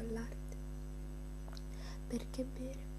all'arte. Perché bere?